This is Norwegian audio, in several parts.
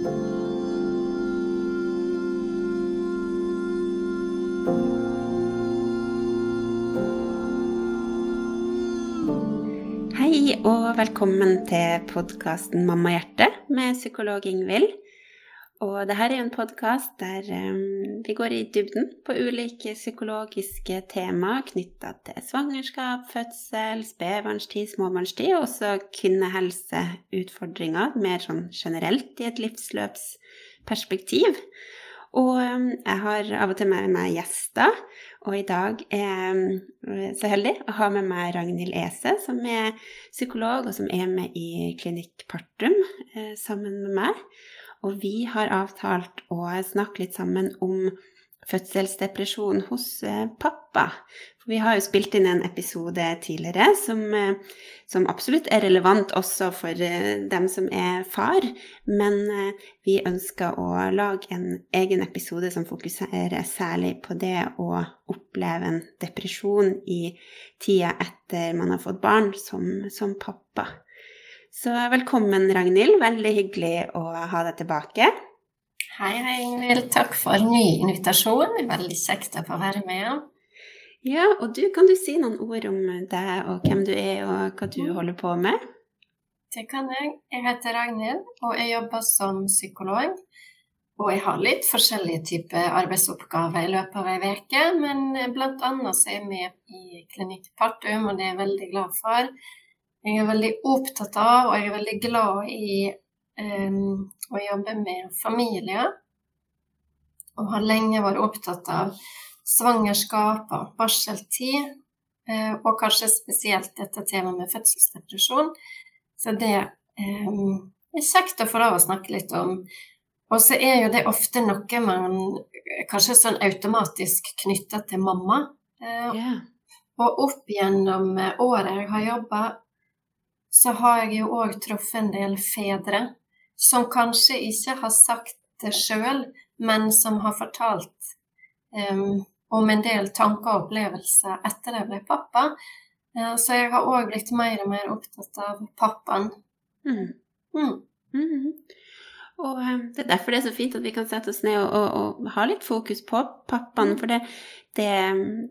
Hei og velkommen til podkasten Mammahjerte med psykolog Ingvild. Og dette er en podkast der um, vi går i dybden på ulike psykologiske tema knytta til svangerskap, fødsel, spedbarnstid, småbarnstid, og også kvinnehelseutfordringer mer sånn generelt i et livsløpsperspektiv. Og um, jeg har av og til med meg gjester, og i dag er jeg um, så heldig å ha med meg Ragnhild Ese, som er psykolog, og som er med i Klinikk Partum eh, sammen med meg. Og vi har avtalt å snakke litt sammen om fødselsdepresjon hos eh, pappa. For vi har jo spilt inn en episode tidligere som, eh, som absolutt er relevant også for eh, dem som er far, men vi ønsker å lage en egen episode som fokuserer særlig på det å oppleve en depresjon i tida etter man har fått barn som, som pappa. Så velkommen, Ragnhild. Veldig hyggelig å ha deg tilbake. Hei, hei, Ingvild. Takk for ny invitasjon. Veldig kjekt å få være med. Ja, og du, kan du si noen ord om deg og hvem du er, og hva du mm. holder på med? Det kan jeg. Jeg heter Ragnhild, og jeg jobber som psykolog. Og jeg har litt forskjellige typer arbeidsoppgaver i løpet av ei uke, men blant annet så er jeg med i Klinikk Partum, og det er jeg veldig glad for jeg er veldig opptatt av, og jeg er veldig glad i um, å jobbe med familier. Og har lenge vært opptatt av svangerskap og barseltid, uh, og kanskje spesielt dette temaet med fødselsdepresjon. Så det um, er kjekt å få lov å snakke litt om. Og så er jo det ofte noe man kanskje sånn automatisk knytter til mamma. Yeah. Og opp gjennom året jeg har jobba så har jeg jo òg truffet en del fedre som kanskje ikke har sagt det sjøl, men som har fortalt um, om en del tanker og opplevelser etter jeg ble pappa. Uh, så jeg har òg blitt mer og mer opptatt av pappaen. Mm. Mm. Mm. Og um, det er derfor det er så fint at vi kan sette oss ned og, og, og ha litt fokus på pappaen. For det, det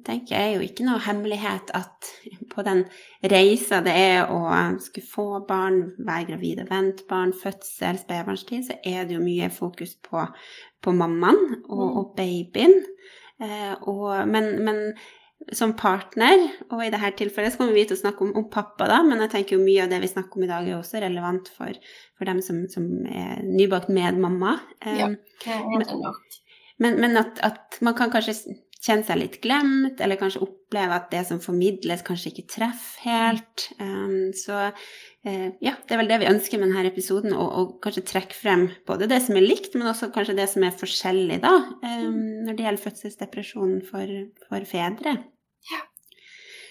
tenker jeg er jo ikke noe hemmelighet at på den reisa det er å skulle få barn, være gravid og vente barn, fødsel, spedbarnstid, så er det jo mye fokus på, på mammaen og, mm. og babyen. Eh, og, men, men, som partner, og i dette tilfellet så kommer vi til å snakke om, om, pappa, da, men jeg tenker jo mye av det vi snakker om i dag, er også relevant for, for dem som, som er nybakt medmamma. Ja, det er det. Men, men at, at, man kan kanskje kjenne seg litt glemt, eller kanskje oppleve at det som formidles, kanskje ikke treffer helt. Um, så uh, ja, det er vel det vi ønsker med denne episoden, å kanskje trekke frem både det som er likt, men også kanskje det som er forskjellig, da, um, når det gjelder fødselsdepresjon for, for fedre. Ja.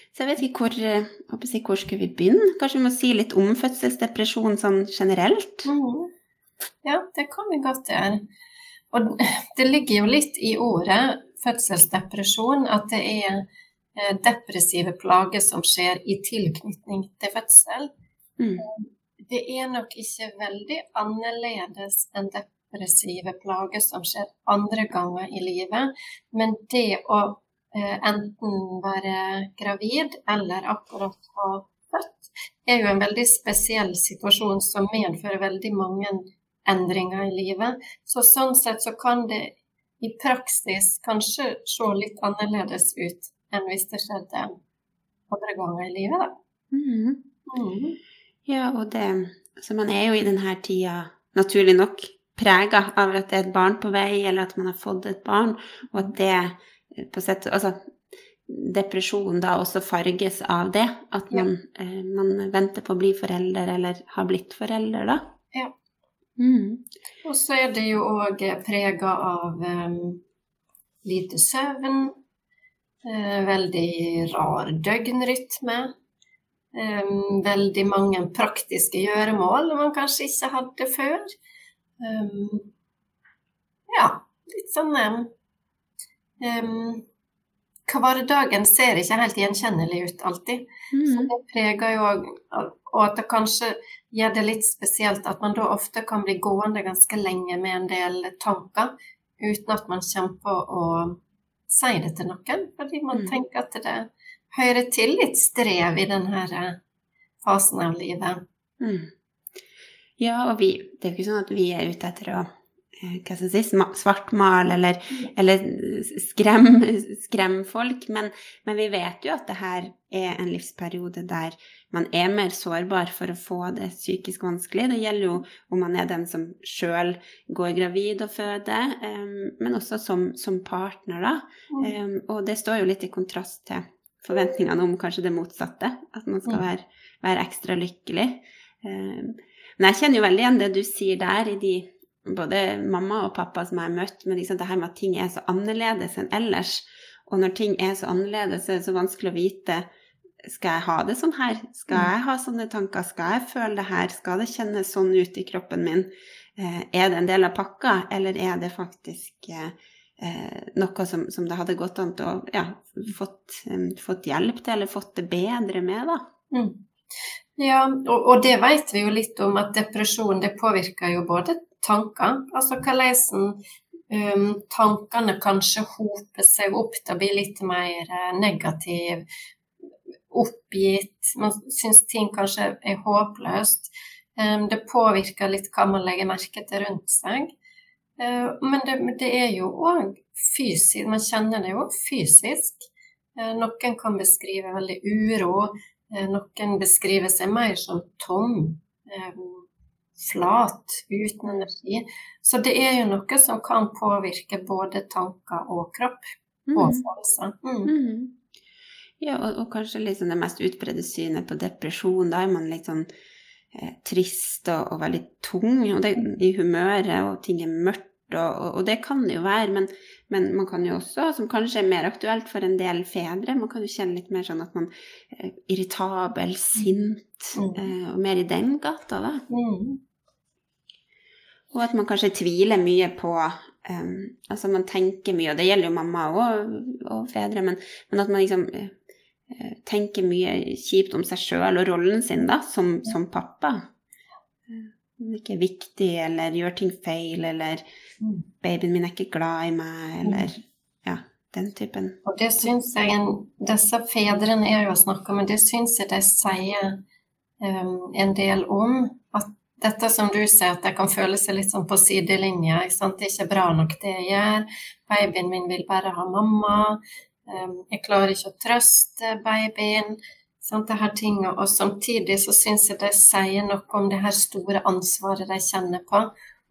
Så jeg vet ikke hvor, jeg, hvor skal vi begynne? Kanskje vi må si litt om fødselsdepresjon sånn generelt? Mm. Ja, det kan vi godt gjøre. Og det ligger jo litt i ordet fødselsdepresjon at det er eh, depressive plager som skjer i tilknytning til fødsel. Mm. Det er nok ikke veldig annerledes enn depressive plager som skjer andre ganger i livet, men det å eh, enten være gravid eller akkurat ha født, er jo en veldig spesiell situasjon som medfører veldig mange endringer i livet. Så sånn sett så kan det i praksis kanskje se litt annerledes ut enn hvis det skjedde andre ganger i livet, da. Mm. Mm. Ja, og det Så man er jo i denne tida naturlig nok prega av at det er et barn på vei, eller at man har fått et barn, og at det på sett Altså depresjon da også farges av det. At man, ja. eh, man venter på å bli forelder, eller har blitt forelder, da. Ja. Mm. Og så er det jo òg prega av um, lite søvn, uh, veldig rar døgnrytme. Um, veldig mange praktiske gjøremål man kanskje ikke hadde før. Um, ja, litt sånn um, Hverdagen ser ikke helt gjenkjennelig ut alltid. Mm. Så det preger jo og at det kanskje gjør det litt spesielt at man da ofte kan bli gående ganske lenge med en del tanker uten at man kommer på å si det til noen, fordi man mm. tenker at det hører til litt strev i denne eh, fasen av livet. Mm. Ja, og vi, det er jo ikke sånn at vi er ute etter å hva skal jeg si, svartmale eller, eller skrem, skrem, folk. Men, men, vi vet jo at det her er en livsperiode der man er mer sårbar for å få det psykisk vanskelig. Det gjelder jo om man er den som sjøl går gravid og føder, um, men også som, som partner, da. Um, og det står jo litt i kontrast til forventningene om kanskje det motsatte. At man skal være, være ekstra lykkelig. Um, men jeg kjenner jo veldig igjen det du sier der, i de både mamma og pappa som jeg har møtt, men liksom det her med at ting er så annerledes enn ellers. Og når ting er så annerledes, så er det så vanskelig å vite skal jeg ha det sånn her? Skal mm. jeg ha sånne tanker? Skal jeg føle det her? Skal det kjennes sånn ut i kroppen min? Eh, er det en del av pakka, eller er det faktisk eh, eh noe som, som, det hadde gått an til å ja, fått, fått, hjelp til, eller fått det bedre med, da? Mm. Ja, og, og, det vet vi jo litt om, at depresjon det påvirker jo både tanker. Altså hvordan um, tankene kanskje hoper seg opp til å bli litt mer uh, negativ, oppgitt. Man syns ting kanskje er håpløst. Um, det påvirker litt hva man legger merke til rundt seg. Uh, men det, det, er jo òg fysisk. Man kjenner det jo fysisk. Uh, noen kan beskrive veldig uro. Uh, noen beskriver seg mer som tom. Flat, uten energi. Så det er jo noe som kan påvirke både tanker og kropp og mm. følelser. Mm. Mm. Ja, og, og, kanskje liksom det mest utbredte synet på depresjon. Da er man litt sånn eh, trist og, og, veldig tung og det, i humøret, og ting er mørkt. Og, og, det kan det jo være, men, men, man kan jo også, som kanskje er mer aktuelt for en del fedre, man kan jo kjenne litt mer sånn at man er eh, irritabel, sint, mm. eh, og mer i den gata, da. Mm. Og at man kanskje tviler mye på um, Altså man tenker mye, og det gjelder jo mamma og, og fedre, men, men, at man liksom uh, tenker mye kjipt om seg sjøl og rollen sin da, som, som pappa. Det ikke er viktig, eller gjør ting feil, eller mm. 'babyen min er ikke glad i meg', eller ja, den typen. Og det syns jeg en, Disse fedrene er jo å snakke om, men det syns jeg de sier um, en del om. Dette som du sier, at jeg kan føle seg litt sånn på sidelinja. Det er ikke bra nok det jeg gjør. Babyen min vil bare ha mamma. Ehm, jeg klarer ikke å trøste babyen. Sant, det her tinget. Og samtidig så syns jeg det sier noe om det her store ansvaret de kjenner på.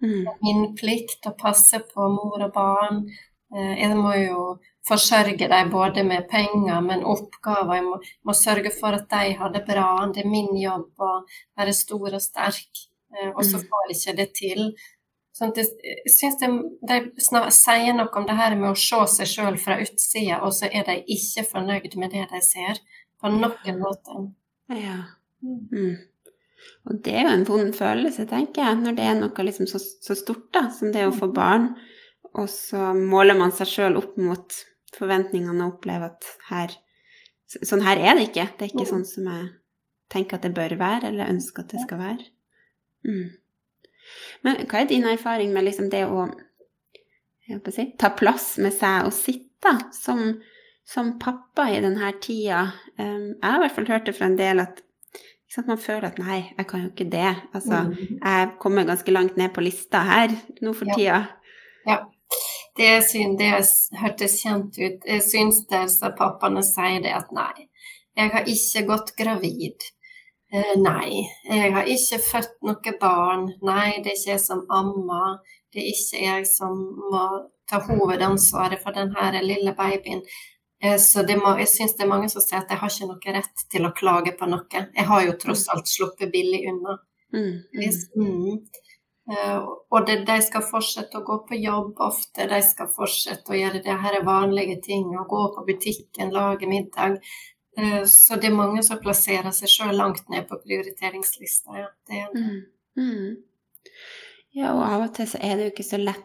Mm. Min plikt å passe på mor og barn. Eh, jeg må jo forsørge dem både med penger, men oppgaver. Jeg må, må sørge for at de har det bra. Det er min jobb å være stor og sterk. Eh, og så mm. får ikke det til. Sånn jeg syns de, sier noe om det her med å se seg sjøl fra utsida, og så er de ikke fornøyd med det de ser, på noen måte. Ja. Mm. mm. Og det er jo en vond følelse, tenker jeg, når det er noe liksom så, så, stort da, som det å få barn, og så måler man seg sjøl opp mot forventningene og opplever at her Sånn her er det ikke. Det er ikke mm. sånn som jeg tenker at det bør være, eller ønsker at det skal være. Mm. Men hva er din erfaring med liksom det å si, ta plass med seg og sitte som, som pappa i denne tida? Um, jeg har i hvert fall hørt det fra en del at man føler at nei, jeg kan jo ikke det. Altså, mm. jeg kommer ganske langt ned på lista her nå for ja. tida. Ja. Det, synd, det hørtes kjent ut. Jeg syns det så pappaene sier det at nei, jeg har ikke gått gravid. Eh, nei, jeg har ikke født noe barn. Nei, det er ikke jeg som ammer. Det er ikke jeg som må ta hovedansvaret for denne lille babyen. Eh, så må, jeg syns det er mange som sier at jeg har ikke noe rett til å klage på noe. Jeg har jo tross mm. alt sluppet billig unna. Mm, mm. Mm. Uh, og det, de skal fortsette å gå på jobb ofte, de skal fortsette å gjøre det her vanlige ting, å gå på butikken, lage middag. Eh, så det er mange som plasserer seg sjøl langt ned på prioriteringslista. Ja. Det er mm. Mm. ja, og av og til så er det jo ikke så lett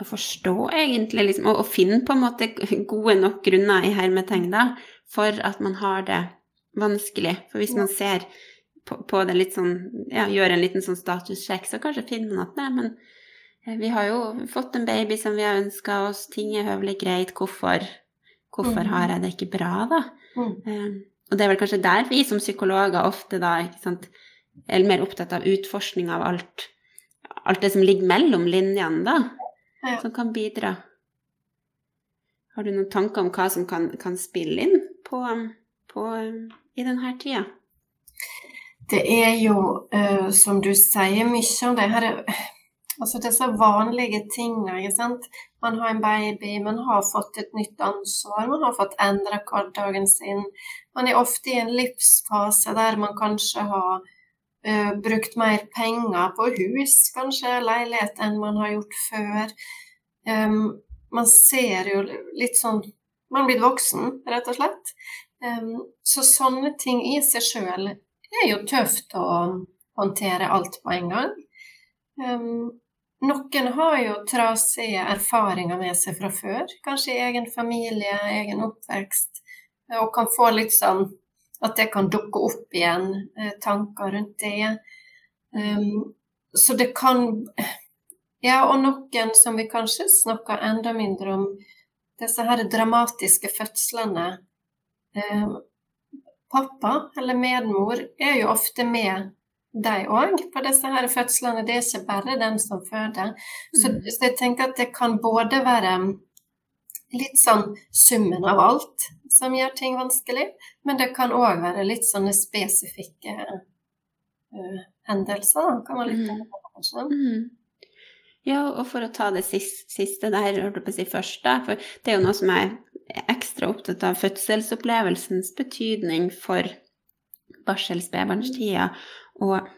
å forstå, egentlig, liksom, og, finne på en måte gode nok grunner i hermetegn da, for at man har det vanskelig. For hvis man ser på, på, det litt sånn Ja, gjør en liten sånn statussjekk, så kanskje finner man at nei, men eh, vi har jo fått en baby som vi har ønska oss, ting er høvelig greit, hvorfor, hvorfor mm. har jeg det ikke bra, da? Mm. Um, og det er vel kanskje der vi som psykologer ofte da sant, er mer opptatt av utforskning av alt, alt det som ligger mellom linjene, da, ja. som kan bidra. Har du noen tanker om hva som kan, kan spille inn på, på, i denne tida? Det er jo, uh, som du sier, mye av det her Altså disse vanlige tingene. ikke sant? Man har en baby, man har fått et nytt ansvar, man har fått endret hverdagen sin. Man er ofte i en livsfase der man kanskje har uh, brukt mer penger på hus, kanskje leilighet, enn man har gjort før. Um, man ser jo litt sånn Man blir voksen, rett og slett. Um, så sånne ting i seg sjøl er jo tøft å håndtere alt på en gang. Um, noen har jo trasige erfaringer med seg fra før, kanskje i egen familie, egen oppvekst, og kan få litt sånn at det kan dukke opp igjen, eh, tanker rundt det. Um, så det kan ja, og noen som vi kanskje snakker enda mindre om, disse her dramatiske fødslene. Um, pappa eller medmor er jo ofte med de òg på disse her fødslene. Det er ikke bare den som føder. Så, mm. så jeg tenker at det kan både være litt sånn summen av alt som gjør ting vanskelig, men det kan òg være litt sånne spesifikke uh, hendelser, kan man litt mm. på. Mm. Ja, og for å ta det siste der, holdt jeg på å si først, da, for det er jo noe som jeg er ekstra opptatt av, fødselsopplevelsens betydning for barsels-spedbarnstida. Og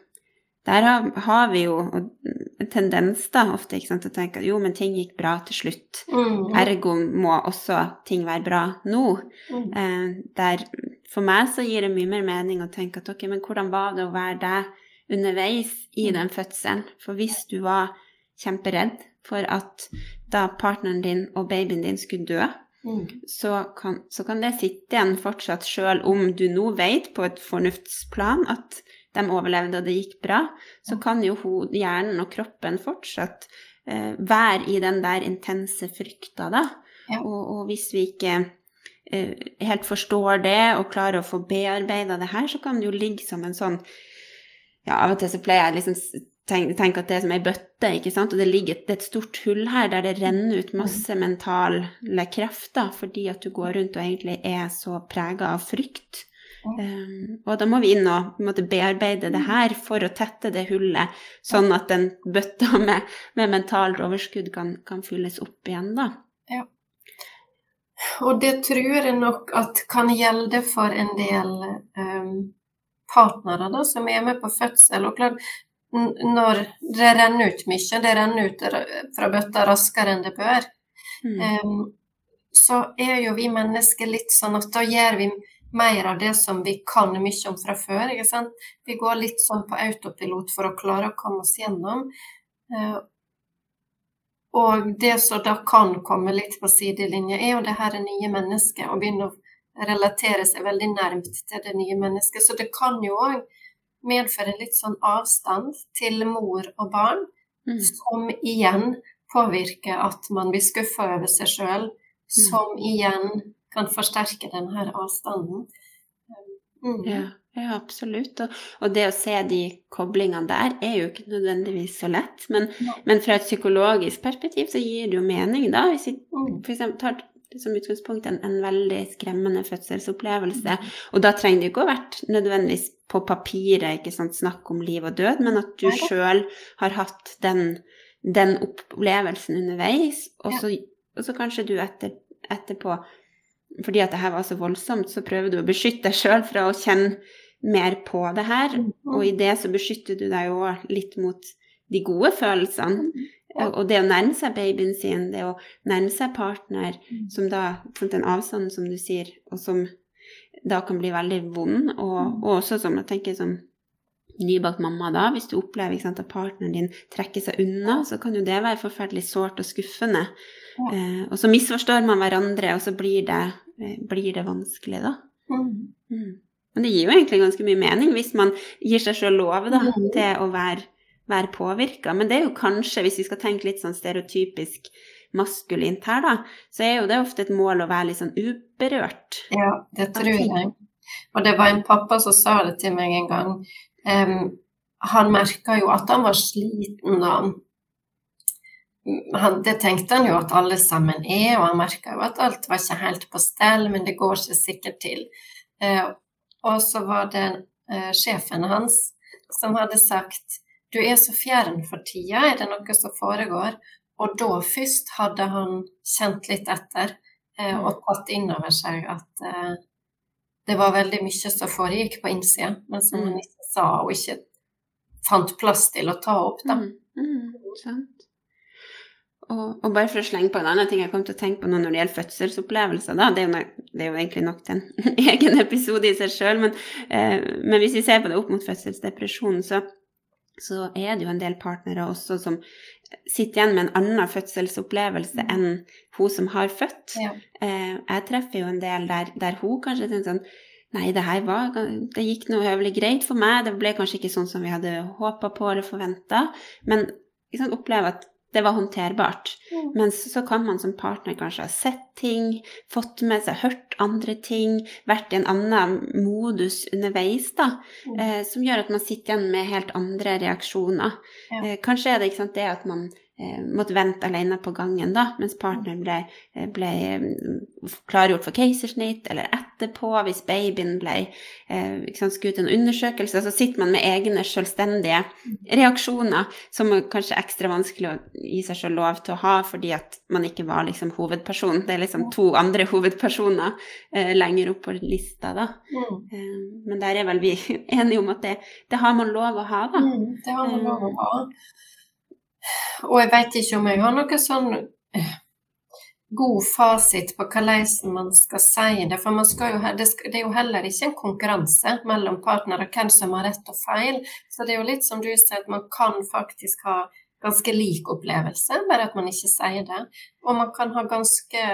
der har, vi jo en tendens da, ofte ikke sant, til å tenke at jo, men ting gikk bra til slutt. Mm. Ergo må også ting være bra nå. Mm. Eh, der for meg så gir det mye mer mening å tenke at ok, men hvordan var det å være deg underveis i mm. den fødselen? For hvis du var kjemperedd for at da partneren din og babyen din skulle dø, mm. så, kan, så, kan, det sitte igjen fortsatt, sjøl om du nå vet på et fornuftsplan at de overlevde og det gikk bra, så kan jo hjernen og kroppen fortsatt eh, være i den der intense frykta, da. Ja. Og, og, hvis vi ikke eh, helt forstår det og klarer å få bearbeida det her, så kan det jo ligge som en sånn ja, av og til så pleier jeg liksom tenke tenk, at det er som ei bøtte, ikke sant, og det ligger et, et, stort hull her der det renner ut masse mentale krefter fordi at du går rundt og egentlig er så prega av frykt. Um, og da må vi inn og måtte bearbeide det her for å tette det hullet, sånn at den bøtta med, med mentalt overskudd kan, kan, fylles opp igjen, da. Ja. Og det tror jeg nok at kan gjelde for en del um, partnere da, som er med på fødsel. Og klart, når det renner ut mye, det renner ut fra bøtta raskere enn det bør, mm. um, så er jo vi mennesker litt sånn at da gjør vi mer av det som vi kan mye om fra før. ikke sant? Vi går litt sånn på autopilot for å klare å komme oss gjennom. Uh, og det som da kan komme litt på sidelinja, er jo det her nye mennesket, og begynne å relatere seg veldig nærmt til det nye mennesket. Så det kan jo òg medføre litt sånn avstand til mor og barn, mm. som igjen påvirker at man blir skuffa over seg sjøl, mm. som igjen kan forsterke denne avstanden. Mm. Ja, ja, absolutt. Og, og, det å se de koblingene der er jo ikke nødvendigvis så lett. Men, ja. men fra et psykologisk perspektiv så gir det jo mening, da. Hvis vi mm. f.eks. tar som utgangspunkt en, en, veldig skremmende fødselsopplevelse. Og da trenger det ikke å være nødvendigvis på papiret ikke sant, snakk om liv og død, men at du sjøl har hatt den, den, opplevelsen underveis, og så, og så kanskje du etter, etterpå fordi at det her var så voldsomt, så prøver du å beskytte deg sjøl fra å kjenne mer på det her. Mm-hmm. Og i det så beskytter du deg jo litt mot de gode følelsene. Mm-hmm. Og det å nærme seg babyen sin, det å nærme seg partner, mm. som da fått en avstand, som du sier, og som da kan bli veldig vond, og, og også som jeg tenker som nybakt mamma da, hvis du opplever sant, at partneren din trekker seg unna, så kan jo det være forferdelig sårt og skuffende. Ja. Eh, og så misforstår man hverandre, og så blir det, eh, blir det vanskelig, da. Mm. Mm. Men det gir jo egentlig ganske mye mening hvis man gir seg sjøl lov da, Mm. til å være, være påvirka. Men det er jo kanskje, hvis vi skal tenke litt sånn stereotypisk maskulint her, da, så er jo det ofte et mål å være litt sånn uberørt. Ja, det tror jeg. Og det var en pappa som sa det til meg en gang. Han merka jo at han var sliten da han det tenkte han jo at alle sammen er, og han merka jo at alt var ikke helt på stell, men det går ikke sikkert til. Eh, og så var det eh, sjefen hans som hadde sagt du er så fjern for tida, er det noe som foregår? Og da først hadde han kjent litt etter eh, og tatt inn over seg at det var veldig mye som foregikk på innsida, men som han ikke sa og ikke fant plass til å ta opp, da. Mm, mm, sant. Og, og bare for å slenge på en annen ting jeg kom til å tenke på nå når det gjelder fødselsopplevelser, da, det er jo, det er jo egentlig nok til en egen episode i seg sjøl, men, eh, men hvis vi ser på det opp mot fødselsdepresjon, så, så er det jo en del partnere også som sitter igjen med en annen fødselsopplevelse enn hun som har født. Ja. Eh, jeg treffer jo en del der, der hun kanskje tenker sånn Nei, det her var Det gikk noe høvelig greit for meg. Det ble kanskje ikke sånn som vi hadde håpa på eller forventa, men liksom, oppleve at det var håndterbart. Mm. Men så kan man som partner kanskje ha sett ting, fått med seg, hørt andre ting, vært i en annen modus underveis, da, Mm. eh, som gjør at man sitter igjen med helt andre reaksjoner. Ja. Eh, kanskje er det sant, det at man måtte vente alene på gangen, da, mens partneren ble, eh, ble eh, klargjort for keisersnitt, eller etterpå, hvis babyen ble eh, sant, skutt en undersøkelse, så sitter man med egne selvstendige reaksjoner som er kanskje ekstra vanskelig å gi seg selv lov til å ha, fordi at man ikke var liksom hovedperson. Det er liksom to andre hovedpersoner eh, lenger opp på lista, da. Mm. Eh, men der er vel vi enige om at det, det har man lov å ha, da. Mm, det har man lov å ha. Og jeg vet ikke om jeg har noe sånn eh, god fasit på hvordan man skal si det. For jo, det, skal, det er jo heller ikke en konkurranse mellom partnere hvem som har rett og feil. Så det er jo litt som du sier, at man kan faktisk ha ganske lik opplevelse, bare at man ikke sier det. Og man kan ha ganske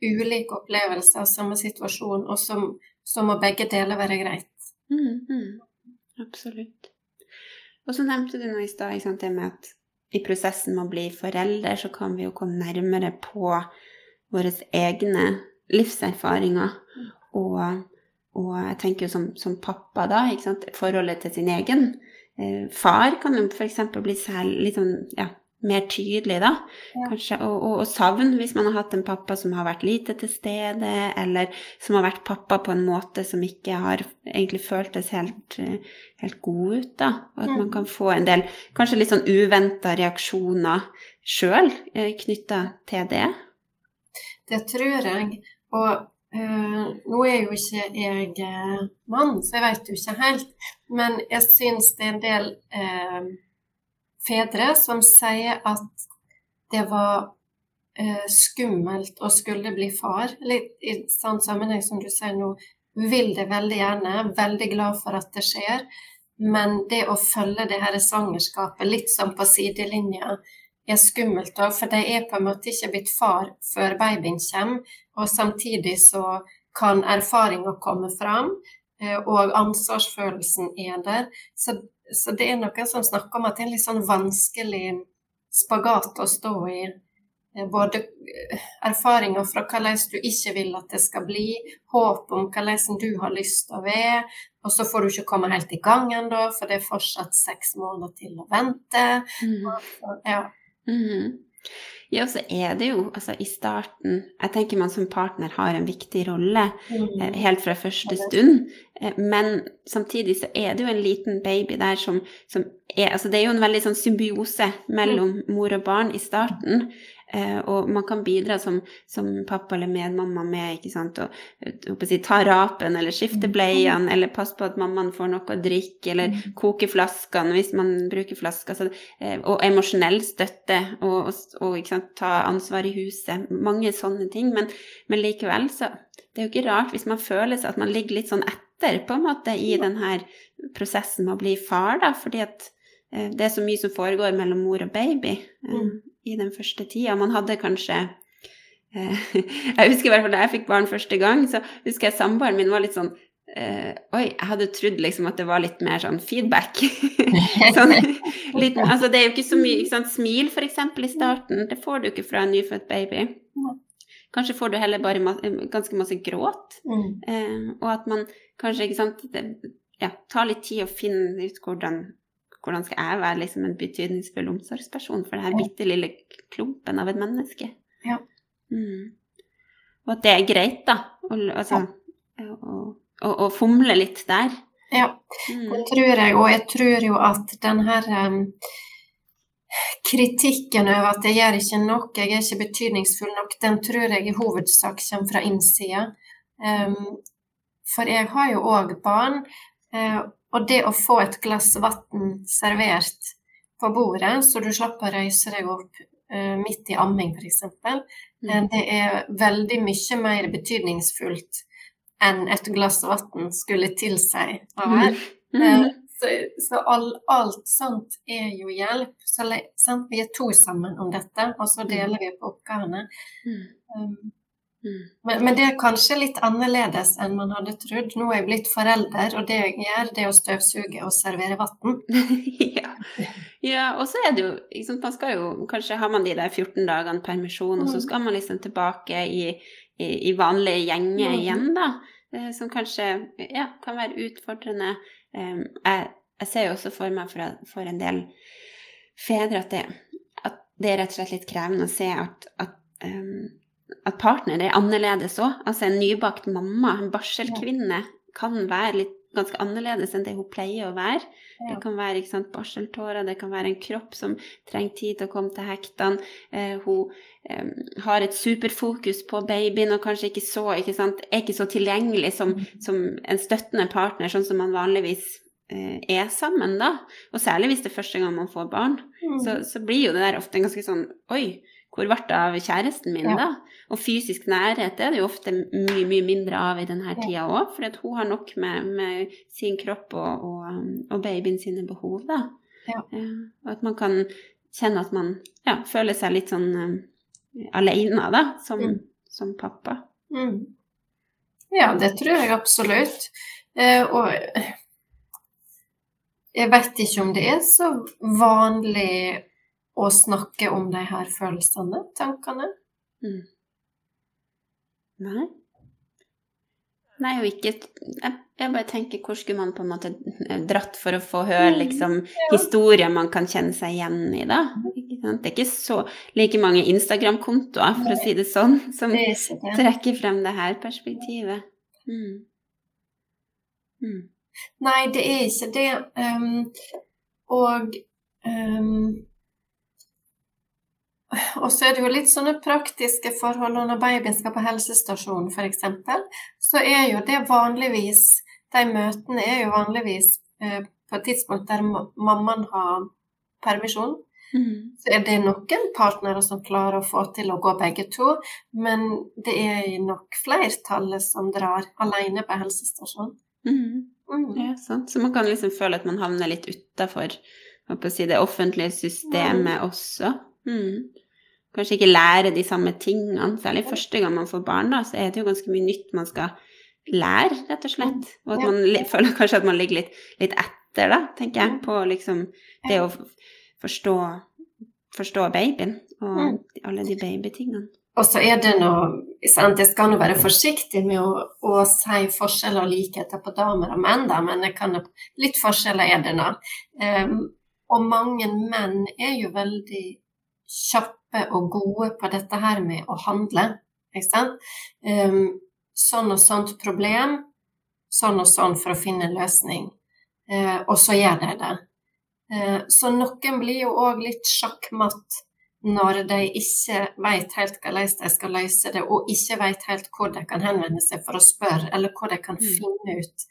ulike opplevelser av samme situasjon, og så, må begge deler være greit. Mm, mm, absolutt. Og så nevnte du nå i stad det med at i prosessen med å bli forelder, så kan vi jo komme nærmere på våre egne livserfaringer. Og, og jeg tenker jo som, som pappa, da, ikke sant, forholdet til sin egen eh, far kan jo f.eks. bli særlig litt sånn, ja, mer tydelig, da. Ja. Kanskje, og, og, og savn, hvis man har hatt en pappa som har vært lite til stede, eller som har vært pappa på en måte som ikke har egentlig føltes helt, helt god ut, da. Og at man Mm. kan få en del kanskje litt sånn uventa reaksjoner sjøl eh, knytta til det. Det tror jeg. Og øh, nå er jo ikke jeg eh, mann, så jeg vet jo ikke helt. Men jeg syns det er en del eh, fedre som sier at det var eh, skummelt å skulle bli far. Litt i sånn sammenheng som du sier nå, vil det veldig gjerne, veldig glad for at det skjer. Men det å følge det her svangerskapet litt sånn på sidelinja er skummelt òg, for de er på en måte ikke blitt far før babyen kommer. Og samtidig så kan erfaringa komme fram, eh, og ansvarsfølelsen er der. Så, så det er noen som snakker om at det er en litt sånn vanskelig spagat å stå i. Eh, Både eh, erfaringer fra hvordan du ikke vil at det skal bli, håp om hvordan du har lyst til å være, og så får du ikke komme helt i gang ennå, for det er fortsatt seks måneder til å vente. Ja. Mhm. Ja, så er det jo altså i starten Jeg tenker man som partner har en viktig rolle eh, Mm. helt fra første stund. Eh, Men samtidig så er det jo en liten baby der som, som er Altså det er jo en veldig sånn symbiose mellom mor og barn i starten. Eh, og man kan bidra som, som pappa eller medmamma med ikke sant, å eh, å si, ta rapen eller skifte bleiene eller passe på at mammaen får noe å drikke eller koke flaskene hvis man bruker flasker. Så, eh, og emosjonell støtte og, og, og ikke sant, ta ansvar i huset. Mange sånne ting. Men, men likevel så Det er jo ikke rart hvis man føler seg at man ligger litt sånn etter på en måte i denne prosessen med å bli far, da, fordi at eh, det er så mye som foregår mellom mor og baby eh, Mm. I den første tida. Man hadde kanskje eh, Jeg husker i hvert fall da jeg fikk barn første gang, så husker jeg samboeren min var litt sånn eh, oi, jeg hadde trodd liksom at det var litt mer sånn feedback. sånn, litt, altså det er jo ikke så mye ikke sant? Smil, f.eks. i starten. Det får du ikke fra en nyfødt baby. Kanskje får du heller bare ma ganske masse gråt. Mm. Eh, og at man kanskje ikke sant, det, ja, tar litt tid å finne ut hvordan hvordan skal jeg være liksom en betydningsfull omsorgsperson for denne bitte lille klumpen av et menneske? Ja. Mm. Og at det er greit, da. Å, altså, ja. å, å, å fomle litt der. Ja, mm. det tror jeg. Og jeg tror jo at den her um, kritikken over at jeg gjør ikke nok, jeg er ikke betydningsfull nok, den tror jeg i hovedsak kommer fra innsida. Um, for jeg har jo òg barn, uh, og det å få et glass vann servert på bordet, så du slapp å røyse deg opp uh, midt i amming, f.eks., mm. uh, det er veldig mye mer betydningsfullt enn et glass vann skulle tilsi å være. Mm. Uh, så, så all, alt sånt er jo hjelp. Så sant? Vi er to sammen om dette, og så mm. deler vi på oppgavene. Mm. Um, Mm. Men, men, det er kanskje litt annerledes enn man hadde trodd. Nå er jeg blitt forelder, og det jeg gjør, det er å støvsuge og servere vann. ja. ja. og så er det jo liksom, man skal jo, Kanskje har man de der 14 dagene permisjon, mm. og så mm. skal man liksom tilbake i, i, i vanlige gjenger mm. igjen, da. Eh, som kanskje ja, kan være utfordrende. Um, jeg, jeg, ser jo også for meg for, for en del fedre at det, at det, er rett og slett litt krevende å se at, at um, at partner er annerledes òg. Altså en nybakt mamma, en barselkvinne, kan være litt ganske annerledes enn det hun pleier å være. Det kan være sant, barseltårer, det kan være en kropp som trenger tid til å komme til hektene. Eh, hun eh, har et superfokus på babyen og kanskje ikke så, ikke sant, er ikke så tilgjengelig som, mm. som en støttende partner, sånn som man vanligvis eh, er sammen, da. Og særlig hvis det er første gang man får barn. Mm. Så, så, blir jo det der ofte ganske sånn Oi, hvor ble det av kjæresten min, ja. da? Og fysisk nærhet er det jo ofte mye, mye mindre av i denne tida òg, for hun har nok med, med sin kropp og, og, og, babyen sine behov, da. Ja. Og at man kan kjenne at man ja, føler seg litt sånn um, aleine, da, som, mm. som pappa. Mm. Ja, det tror jeg absolutt. Eh, og jeg vet ikke om det er så vanlig å snakke om de her følelsene, tankene. Mm. Nei. Nei, og ikke jeg, jeg, bare tenker hvor skulle man på en måte dratt for å få høre mm, liksom, historier man kan kjenne seg igjen i, da? Det er ikke så like mange Instagram-kontoer, for å si det sånn, som det det. trekker frem det her perspektivet. Mm. Mm. Nei, det er ikke det. Um, og um, og så er det jo litt sånne praktiske forhold når babyen skal på helsestasjonen f.eks. Så er jo det vanligvis De møtene er jo vanligvis eh, på et tidspunkt der mammaen har permisjon. Mm. Så er det noen partnere som klarer å få til å gå begge to, men det er nok flertallet som drar alene på helsestasjonen. Mm. Mm. Ja, sant. Så man kan liksom føle at man havner litt utafor si, det offentlige systemet også. Mm kanskje ikke lære de samme tingene. Særlig første gang man får barn, da, så er det jo ganske mye nytt man skal lære, rett og slett. Og at man føler kanskje at man ligger litt, litt etter, da, tenker jeg, på liksom det å forstå, forstå babyen og alle de babytingene. Og så er det noe sant? Jeg skal nå være forsiktig med å, å si forskjeller og likheter på damer og menn, da, men kan, litt forskjeller er det nå. Um, og mange menn er jo veldig kjappe og gode på dette her med å handle. Ikke sant? Um, sånn og sånt problem, sånn og sånn for å finne en løsning. Uh, og så gjør de det. Uh, så noen blir jo òg litt sjakkmatt når de ikke vet helt hvordan de skal løse det, og ikke vet helt hvor de kan henvende seg for å spørre, eller hvor de kan mm. finne ut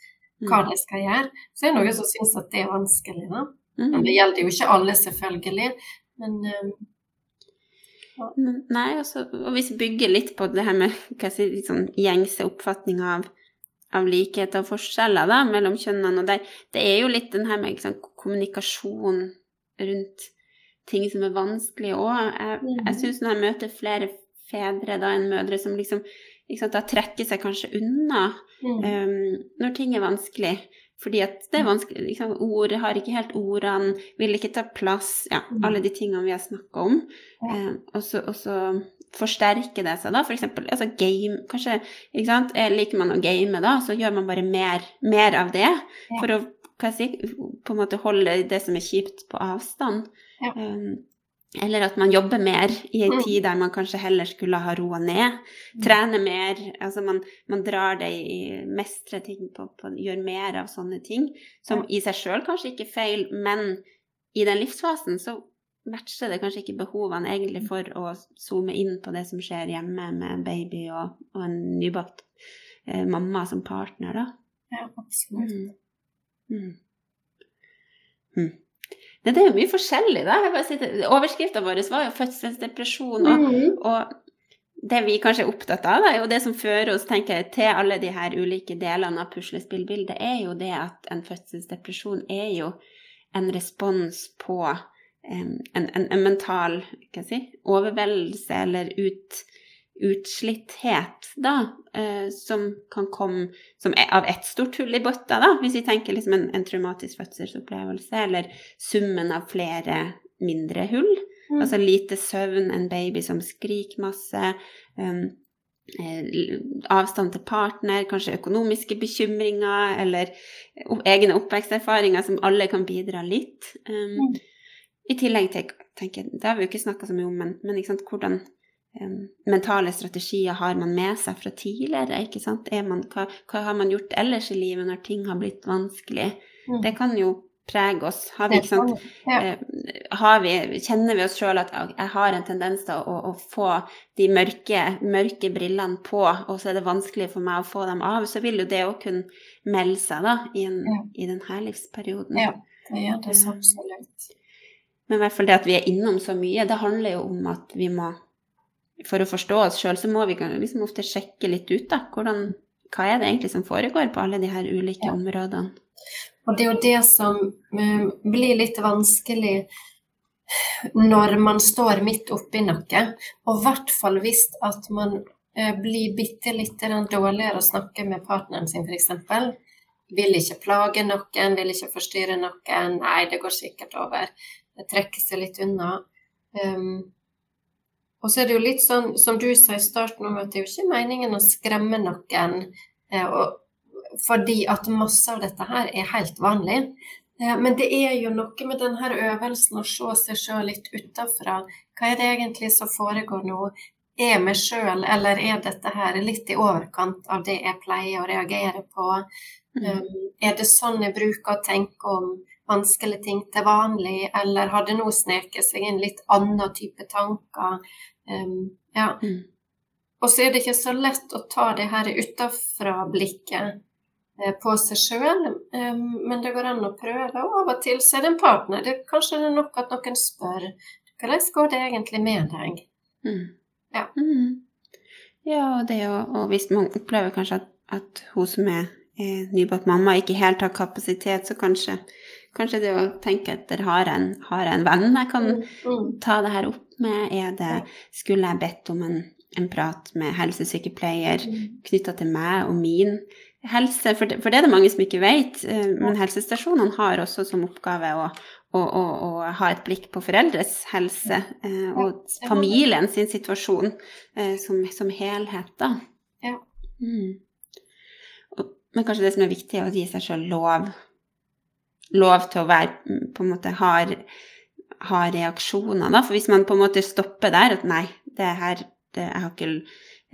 hva mm. de skal gjøre. Så det er noen som syns at det er vanskelig. Da. Mm. Men det gjelder jo ikke alle, selvfølgelig. Men um, Nei, også, og hvis vi bygger litt på det her med hva si, sånn gjengse oppfatning av, av likheter og forskjeller da, mellom kjønnene, og det, det er jo litt den her med liksom, kommunikasjon rundt ting som er vanskelig òg. Jeg, mm. jeg syns når jeg møter flere fedre da enn mødre som liksom Da trekker seg kanskje unna Mm. um, når ting er vanskelig. Fordi at det er vanskelig. Liksom, ord har ikke helt ordene, vil ikke ta plass. Ja, Mm. alle de tingene vi har snakka om. Um, og, så, forsterker det seg, da. For eksempel altså game Kanskje ikke sant? Eh, liker man å game, da, så gjør man bare mer, mer av det. For å hva jeg si, på en måte holde det som er kjipt, på avstand. Ja. Um, eller at man jobber mer i en Mm. tid der man kanskje heller skulle ha roa ned. Mm. Trene mer. Altså man, man drar det i mestre ting på, på Gjør mer av sånne ting. Som i seg sjøl kanskje ikke er feil, men i den livsfasen så matcher det kanskje ikke behovene egentlig for å zoome inn på det som skjer hjemme med baby og, og en nybakt eh, mamma som partner, da. Ja, absolutt. Mm. Mm. Mm. Det, det er jo mye forskjellig, da. Overskrifta vår var jo fødselsdepresjon. Og, Mm. og det vi kanskje er opptatt av, da, jo det som fører oss tenker jeg, til alle de her ulike delene av puslespillbildet, er jo det at en fødselsdepresjon er jo en respons på en, en, en mental si, overveldelse eller ut, utslitthet, da, eh, som kan komme som er av ett stort hull i bøtta, da, hvis vi tenker liksom en, en traumatisk fødselsopplevelse, eller summen av flere mindre hull. Mm. Altså lite søvn, en baby som skriker masse, eh, avstand til partner, kanskje økonomiske bekymringer, eller egne oppveksterfaringer som alle kan bidra litt. Um, Mm. I tillegg til, tenker det har vi jo ikke snakka så mye om, men, men sant, hvordan mentale strategier har man med seg fra tidligere? ikke sant? Er man, hva, hva har man gjort ellers i livet når ting har blitt vanskelig? Mm. Det kan jo prege oss. Har vi, ikke sant? Ja. Har vi, kjenner vi oss sjøl at jeg har en tendens til å, å få de mørke, mørke brillene på, og så er det vanskelig for meg å få dem av, så vil jo det òg kunne melde seg da, i, en, Ja. i denne livsperioden. Ja. Det gjør det så absolutt. Men i hvert fall det at vi er innom så mye, det handler jo om at vi må For å forstå oss sjøl, så må vi liksom ofte sjekke litt ut, da. Hvordan, hva er det egentlig som foregår på alle de her ulike Ja. områdene? Og det er jo det som eh, blir litt vanskelig når man står midt oppi noe, og i hvert fall hvis at man eh, blir bitte litt dårligere å snakke med partneren sin, f.eks. Vil ikke plage noen, vil ikke forstyrre noen. Nei, det går sikkert over. Det trekker seg litt unna. Um, og så er det jo litt sånn, som du sa i starten, om at det er jo ikke meningen å skremme noen. eh, fordi at masse av dette her er helt vanlig. Eh, Men det er jo noe med denne øvelsen å se seg sjøl litt utafra. Hva er det egentlig som foregår nå? Er jeg meg sjøl, eller er dette her litt i overkant av det jeg pleier å reagere på? Mm. Um, er det sånn jeg bruker å tenke om vanskelige ting til vanlig, eller har det nå sneket seg inn litt annen type tanker? Um, ja. Mm. Og så er det ikke så lett å ta det her utafra-blikket eh, på seg sjøl, men det går an å prøve. Og av og til så er det en partner. Det, kanskje det er nok at noen spør hvordan går det egentlig med deg? Mm. Ja. Mm. Ja, og det å Og hvis man opplever kanskje at, at hun som er, er nybakt mamma, ikke helt har kapasitet, så kanskje, kanskje det å tenke etter har jeg en, har en venn jeg kan Mm. ta det her opp med? Er det Skulle jeg bedt om en, en prat med helsesykepleier Mm. knytta til meg og min helse? For det, for det er det mange som ikke vet, eh, men helsestasjonene har også som oppgave å å, å, å ha et blikk på foreldres helse eh, og familien sin situasjon eh, som, som helhet, da. Ja. Mm. Men kanskje det som er viktig, er å gi seg sjøl lov. Lov til å være mm, på en måte har, har reaksjoner, da. For hvis man på en måte stopper der at nei, det her det, jeg har ikke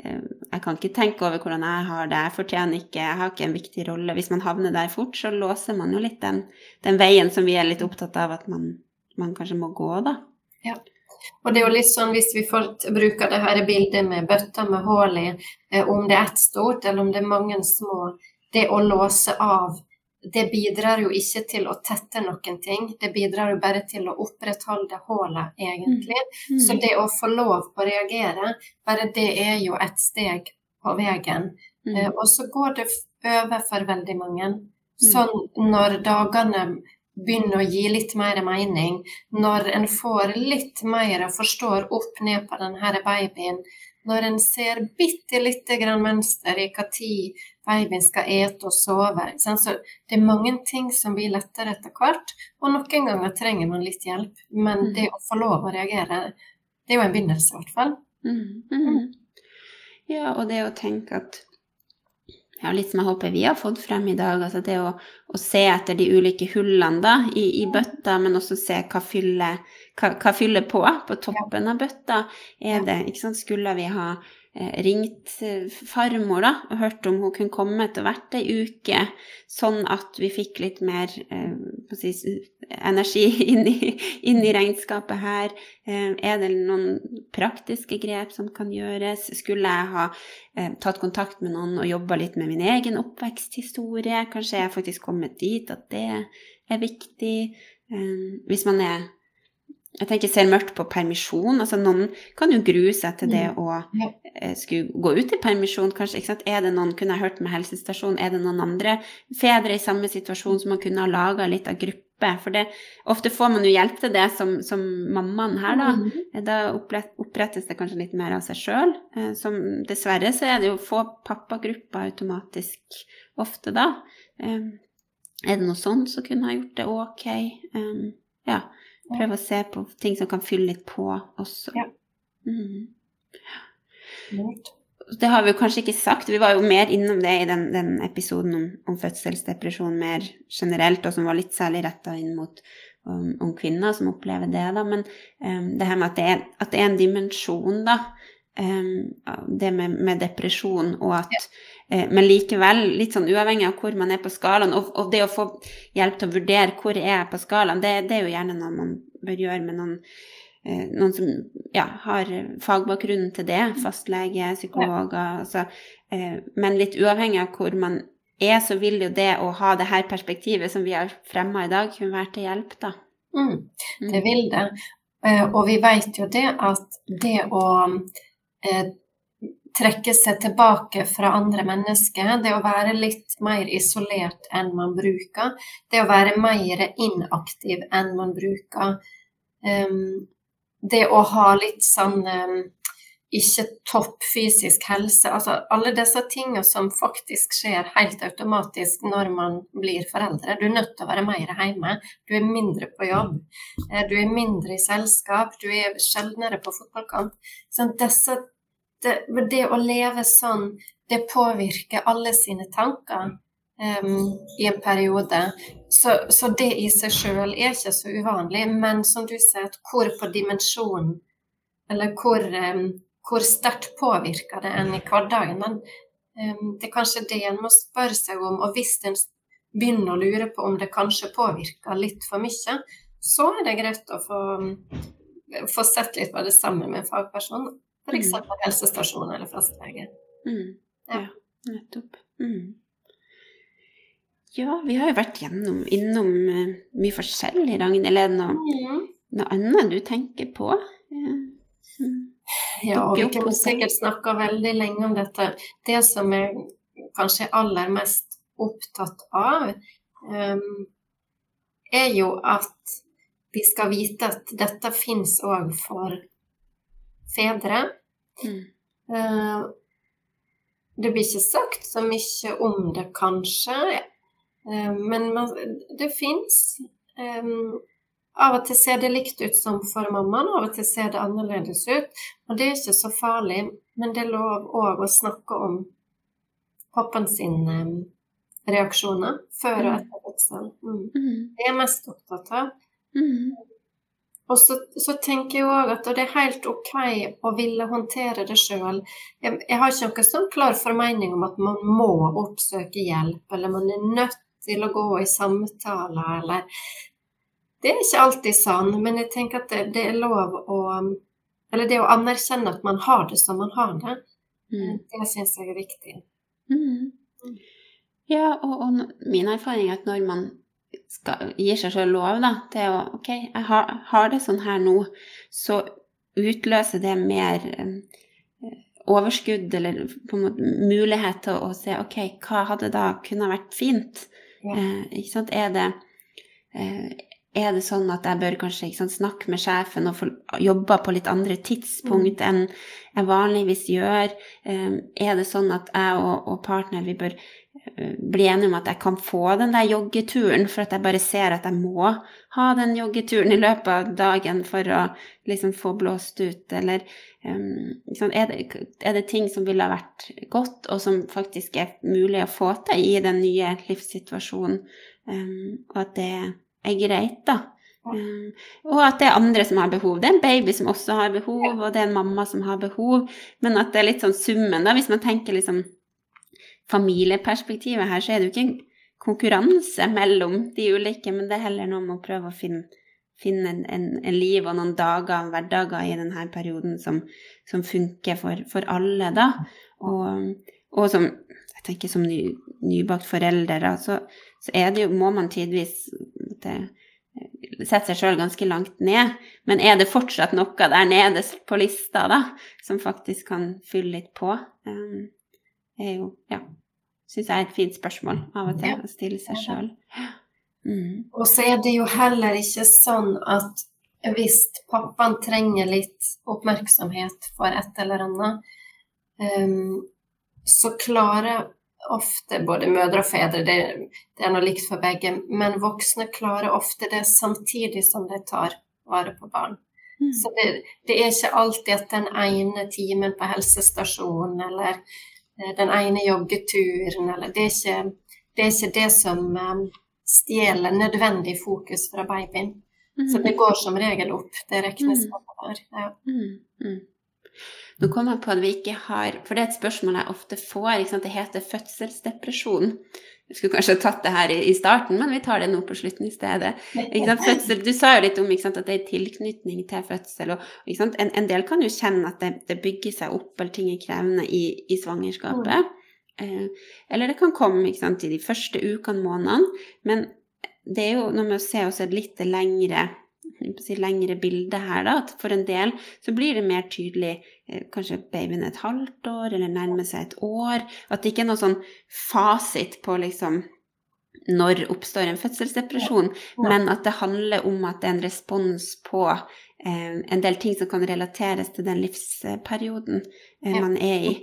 eh, jeg kan ikke tenke over hvordan jeg har det, jeg fortjener ikke, jeg har ikke en viktig rolle. Hvis man havner der fort, så låser man jo litt den, den veien som vi er litt opptatt av at man, man kanskje må gå, da. Og det er jo litt sånn hvis vi får bruke det her bildet med bøtter med hull i, eh, om det er ett stort eller om det er mange små, det å låse av, det bidrar jo ikke til å tette noen ting. Det bidrar jo bare til å opprettholde hullet, egentlig. Mm. Så det å få lov å reagere, bare det er jo et steg på veien. Mm. Eh, Og så går det over for veldig mange. Sånn når dagene begynner å gi litt mer mening, når en får litt mer og forstår opp ned på denne babyen, når en ser bitte lite grann mønster i når babyen skal ete og sove. Så det er mange ting som blir lettere etter hvert, og noen ganger trenger man litt hjelp. Men mm. det å få lov å reagere, det er jo en begynnelse, i hvert fall. Mm. Mm. Ja, og det å tenke at ja, litt som jeg håper vi har fått frem i dag, altså det å, å se etter de ulike hullene da, i, i bøtta, men også se hva fyller, hva, hva fyller på på toppen av bøtta. Er det, ikke sant, Skulle vi ha ringt eh, farmor da, og hørt om hun kunne komme til hvert ei uke, sånn at vi fikk litt mer eh, si, energi inn i, inn i, regnskapet her. Eh, er det noen praktiske grep som kan gjøres? Skulle jeg ha eh, tatt kontakt med noen og jobba litt med min egen oppveksthistorie? Kanskje jeg faktisk kommet dit at det er viktig? Eh, hvis man er jeg tenker ser mørkt på permisjon. altså Noen kan jo grue seg til det mm. å eh, skulle gå ut i permisjon. kanskje, ikke sant? Er det noen, kunne jeg hørt med helsestasjon, er det noen andre fedre i samme situasjon som man kunne ha laga litt av gruppe? For det, ofte får man jo hjelp til det som, som mammaen her, da. Mm. Da opprettes det kanskje litt mer av seg sjøl. Eh, dessverre så er det jo få pappagrupper automatisk ofte da. Eh, er det noe sånt som kunne ha gjort det ok. ja. Prøve å se på ting som kan fylle litt på også. Ja. Mm. Det har vi jo kanskje ikke sagt. Vi var jo mer innom det i den, den episoden om, om, fødselsdepresjon mer generelt, og som var litt særlig retta inn mot om, um, om, kvinner som opplever det. Da. Men um, det her med at det, er, at det er en dimensjon, da. Um, det med, med, depresjon, og at ja. Uh, Men likevel, litt sånn uavhengig av hvor man er på skalaen, og, og, det å få hjelp til å vurdere hvor jeg er på skalaen, det, det, er jo gjerne noe man bør gjøre med noen, uh, noen som ja, har fagbakgrunnen til det, fastlege, psykologer, altså, uh, Men litt uavhengig av hvor man er, så vil jo det å ha det her perspektivet som vi har fremma i dag, kunne være til hjelp, da. Mm, det vil det. Og vi vet jo det at det å eh, trekke seg tilbake fra andre mennesker, det å være litt mer isolert enn man bruker, det å være mer inaktiv enn man bruker, um, det å ha litt sånn um, ikke topp fysisk helse, altså alle disse tingene som faktisk skjer helt automatisk når man blir foreldre. Du er nødt til å være mer hjemme, du er mindre på jobb, eh, du er mindre i selskap, du er sjeldnere på fotballkamp. Så disse det, det, å leve sånn, det påvirker alle sine tanker um, i en periode. Så, så, det i seg sjøl er ikke så uvanlig. Men som du sier, hvor på dimensjonen, eller hvor, um, hvor sterkt påvirker det en i hverdagen? Men, um, det er kanskje det en må spørre seg om. Og hvis en begynner å lure på om det kanskje påvirker litt for mye, så er det greit å få, få sett litt på det sammen med en fagperson. F.eks. Mm. helsestasjon eller fastlege. Mm. Ja. ja. nettopp. Mm. Ja, vi har jo vært gjennom, innom uh, mye forskjellig, Ragnhild. Er det noe, mm. noe, annet du tenker på? Ja, ja og vi kunne sikkert snakka veldig lenge om dette. Det som jeg kanskje er aller mest opptatt av, um, er jo at vi skal vite at dette fins òg for fedre. Mm. Uh, det blir ikke sagt så mye om det, kanskje, uh, men man, det fins. Um, av og til ser det likt ut som for mammaen, av og til ser det annerledes ut. Og det er ikke så farlig, men det er lov òg å snakke om pappaen sine reaksjoner før og mm. etter fødsel. Mm. mm. Det er jeg mest opptatt av. Mm. Og så, så, tenker jeg òg at det er helt OK å ville håndtere det sjøl. Jeg, jeg, har ikke noen sånn klar formening om at man må oppsøke hjelp, eller man er nødt til å gå i samtaler, eller Det er ikke alltid sånn, men jeg tenker at det, det er lov å Eller det å anerkjenne at man har det som man har det, mm. det syns jeg er viktig. Mm. Ja, og, og min erfaring er at når man skal, gir seg sjøl lov da, til å Ok, jeg har, har, det sånn her nå, så utløser det mer eh, overskudd eller på en måte mulighet til å, se ok, hva hadde da kunne vært fint? Ja. Eh, ikke sant? Er det, eh, er det sånn at jeg bør kanskje sant, snakke med sjefen og få jobber på litt andre tidspunkt mm. enn jeg vanligvis gjør. Um, er det sånn at jeg og, og partner vi bør bli enige om at jeg kan få den der joggeturen, for at jeg bare ser at jeg må ha den joggeturen i løpet av dagen for å liksom få blåst ut, eller um, er, det, er, det, ting som ville ha vært godt, og som faktisk er mulig å få til i den nye livssituasjonen, um, og at det er greit, da. Um, og at det er andre som har behov. Det er en baby som også har behov, og det er en mamma som har behov, men at det er litt sånn summen, da, hvis man tenker liksom familieperspektivet her, så er det jo ikke en konkurranse mellom de ulike, men det er heller noe med å prøve å finne, finne en, en, en, liv og noen dager, hverdager, i denne perioden som, som funker for, for, alle, da. Og, og, som jeg tenker som ny, nybakt forelder, så, så jo, må man tidvis det, sette seg sjøl ganske langt ned. Men er det fortsatt noe der nede på lista da, som faktisk kan fylle litt på? Um, er jo Ja. Syns jeg er et fint spørsmål av og til å stille seg sjøl. Mm. Og så er det jo heller ikke sånn at hvis pappaen trenger litt oppmerksomhet for et eller annet, um, så klarer ofte både mødre og fedre, det, det er noe likt for begge, men voksne klarer ofte det samtidig som de tar vare på barn. Mm. Så det, det, er ikke alltid at den ene timen på helsestasjonen eller den ene joggeturen, eller det er ikke det, er ikke det som um, stjeler nødvendig fokus fra babyen. Mm. Så det går som regel opp. Det regnes mm. det Ja. Mm. Mm. Nå kommer jeg på at vi ikke har For det er et spørsmål jeg ofte får. Det heter fødselsdepresjon. Vi skulle kanskje tatt det her i, starten, men vi tar det nå på slutten i stedet. Fødsel, du sa jo litt om sant, at det er tilknytning til fødsel. Og, en, en, del kan jo kjenne at det, det, bygger seg opp, eller ting er krevende i, i svangerskapet. Mm. Eller det kan komme sant, i de første ukene, månedene. Men det er jo noe med å se også et litt lengre si, lengre bilde her, da. At for en del så blir det mer tydelig kanskje babyen er et halvt år, eller nærmer seg et år. At det ikke er noe sånn fasit på liksom når oppstår en fødselsdepresjon, men at det handler om at det er en respons på eh, en del ting som kan relateres til den livsperioden eh, man er i.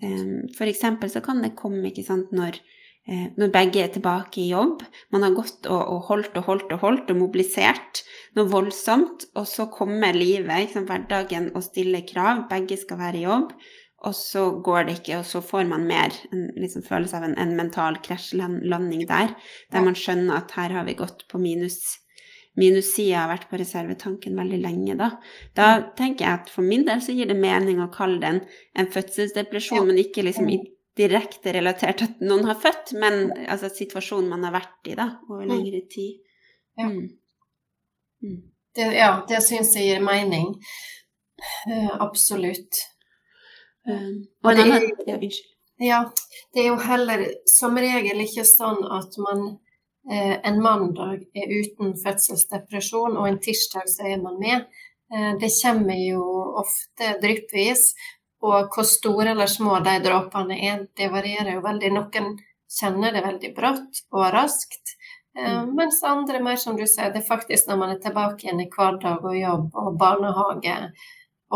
Eh, for eksempel så kan det komme ikke sant, når Eh, når begge er tilbake i jobb. Man har gått og, og, holdt og holdt og holdt og mobilisert noe voldsomt, og så kommer livet, liksom, hverdagen, og stiller krav. Begge skal være i jobb, og så går det ikke, og så får man mer en liksom, følelse av en, en mental krasjlanding der, der man skjønner at her har vi gått på minus minussida har vært på reservetanken veldig lenge, da. Da tenker jeg at for min del så gir det mening å kalle det en, fødselsdepresjon, men ikke liksom i direkte relatert til at noen har født, men altså situasjonen man har vært i da, over mm. lengre tid. Ja, mm. mm. det, ja, det syns jeg gir mening. Uh, absolutt. Um, og det er, ja, ja, det er jo heller som regel ikke sånn at man uh, en mandag er uten fødselsdepresjon, og en tirsdag så er man med. Uh, det kommer jo ofte dryppvis, og hvor store eller små de dråpene er, det varierer jo veldig. Noen kjenner det veldig brått og raskt. Eh, mm. Mens andre, mer som du sier, det er faktisk når man er tilbake igjen i hverdag og jobb og barnehage,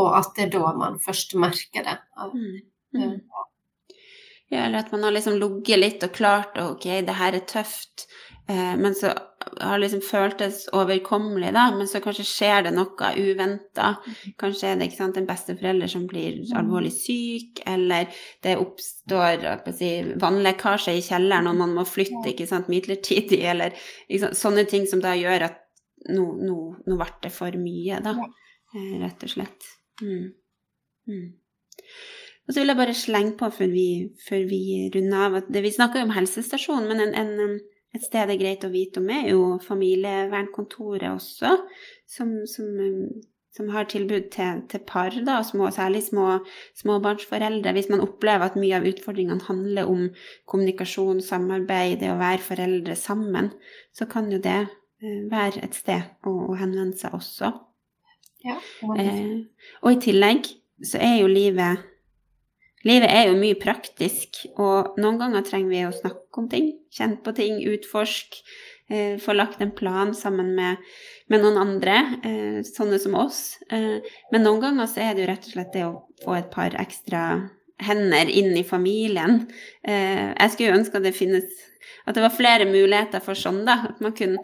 og at det er da man først merker det. Mm. Mm. Ja, eller at man har liksom ligget litt og klart ok, det her er tøft, Eh, men så har liksom føltes overkommelig, da. Men så kanskje skjer det noe uventa. Kanskje er det ikke sant, en besteforelder som blir alvorlig syk, eller det oppstår si, vannlekkasje i kjelleren, og man må flytte ikke sant, midlertidig, eller sant, sånne ting som da gjør at nå, nå, nå ble det for mye, da. Eh, rett og slett. Mm. Mm. Og så vil jeg bare slenge på før vi, før vi runder av at det, Vi snakker jo om helsestasjon, men en, en et sted det er greit å vite om, er jo familievernkontoret også, som, som, som har tilbud til, til par, da, små, særlig små, småbarnsforeldre. Hvis man opplever at mye av utfordringene handler om kommunikasjon, samarbeid, det å være foreldre sammen, så kan jo det eh, være et sted å, å henvende seg også. Ja, eh, og i tillegg så er jo livet Livet er jo mye praktisk, og noen ganger trenger vi å snakke om ting, kjenne på ting, utforske. eh, få lagt en plan sammen med, med noen andre, eh, sånne som oss. Eh, men noen ganger så er det jo rett og slett det å få et par ekstra hender inn i familien. Eh, jeg skulle jo ønske at det finnes At det var flere muligheter for sånn, da. At man kunne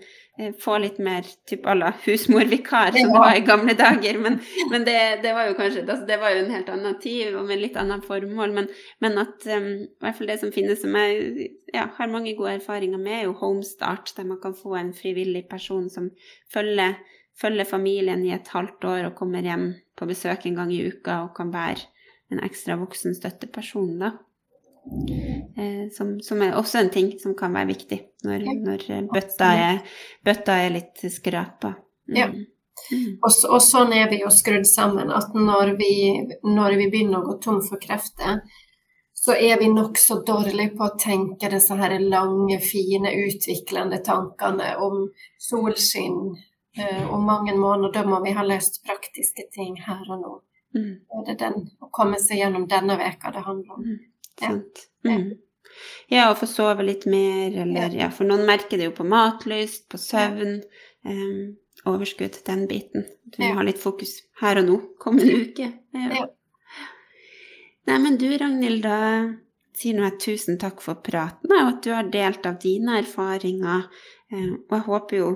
få litt mer typ à la husmorvikar, som det var i gamle dager. Men, men det, det, var jo kanskje altså, Det var jo en helt annen tid og med litt annet formål. Men, men at um, i hvert fall det som finnes som jeg ja, har mange gode erfaringer med, er jo Homestart, der man kan få en frivillig person som følger, følger familien i et halvt år og kommer hjem på besøk en gang i uka og kan være en ekstra voksen støtteperson, da. Eh, som, som, er også en ting som kan være viktig når, når bøtta, er, bøtta, er, litt skrapa. Mm. Ja. Mm. Og, så, og, sånn er vi jo skrudd sammen at når vi, når vi begynner å gå tom for krefter, så er vi nokså dårlige på å tenke disse her lange, fine, utviklende tankene om solskinn eh, om mange måneder. Da må vi ha løst praktiske ting her og nå. Mm. Det er den, å komme seg gjennom denne veka det handler om. Mm. Sant. Mm. Ja, og få sove litt mer, eller ja, for noen merker det jo på matlyst, på søvn. Um, overskudd, den biten. Du må ja. ha litt fokus her og nå, kommende uke. Ja. ja. Nei, men du Ragnhild, da sier nå jeg tusen takk for praten, og at du har delt av dine erfaringer. Og jeg håper jo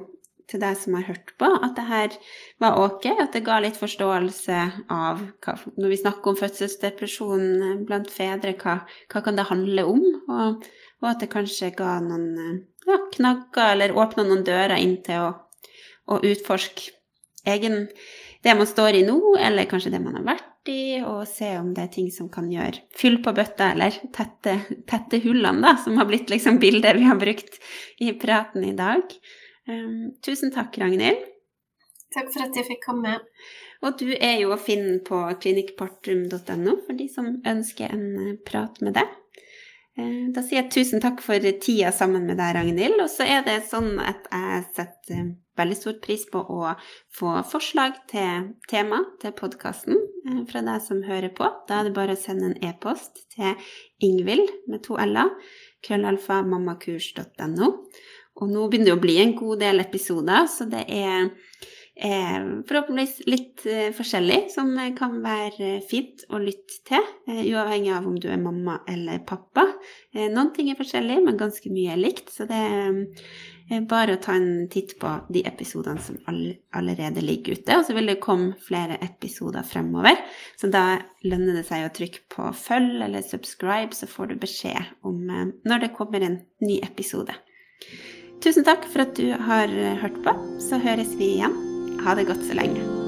til deg som har hørt på, at det her var ok, at det ga litt forståelse av hva, Når vi snakker om fødselsdepresjon blant fedre, hva, hva kan det handle om? Og, og, at det kanskje ga noen ja, knagger, eller åpna noen dører inn til å, å utforske egen det man står i nå, eller kanskje det man har vært i, og se om det er ting som kan gjøre fyll på bøtta, eller tette, tette hullene, da, som har blitt liksom bildet vi har brukt i praten i dag. Tusen takk, Ragnhild. Takk for at jeg fikk komme. Og du er jo å finne på klinikkpartrum.no for de som ønsker en eh, prat med deg. Uh, da sier jeg tusen takk for tida sammen med deg, Ragnhild. Og så er det sånn at jeg setter eh, veldig stor pris på å få forslag til tema til podkasten fra deg som hører på. Da er det bare å sende en e-post til Ingvild med to l-er, krøllalfa mammakurs.no. Og nå begynner det å bli en god del episoder, så det er eh, forhåpentligvis litt eh, forskjellig som kan være fint å lytte til, eh, uavhengig av om du er mamma eller pappa. Eh, noen ting er forskjellig, men ganske mye er likt, så det er bare å ta en titt på de episodene som all, allerede ligger ute. Og så vil det komme flere episoder fremover, så da lønner det seg å trykke på følg eller subscribe, så får du beskjed om eh, når det kommer en ny episode. Tusen takk for at du har hørt på. Så høres vi igjen. Ha det godt så lenge.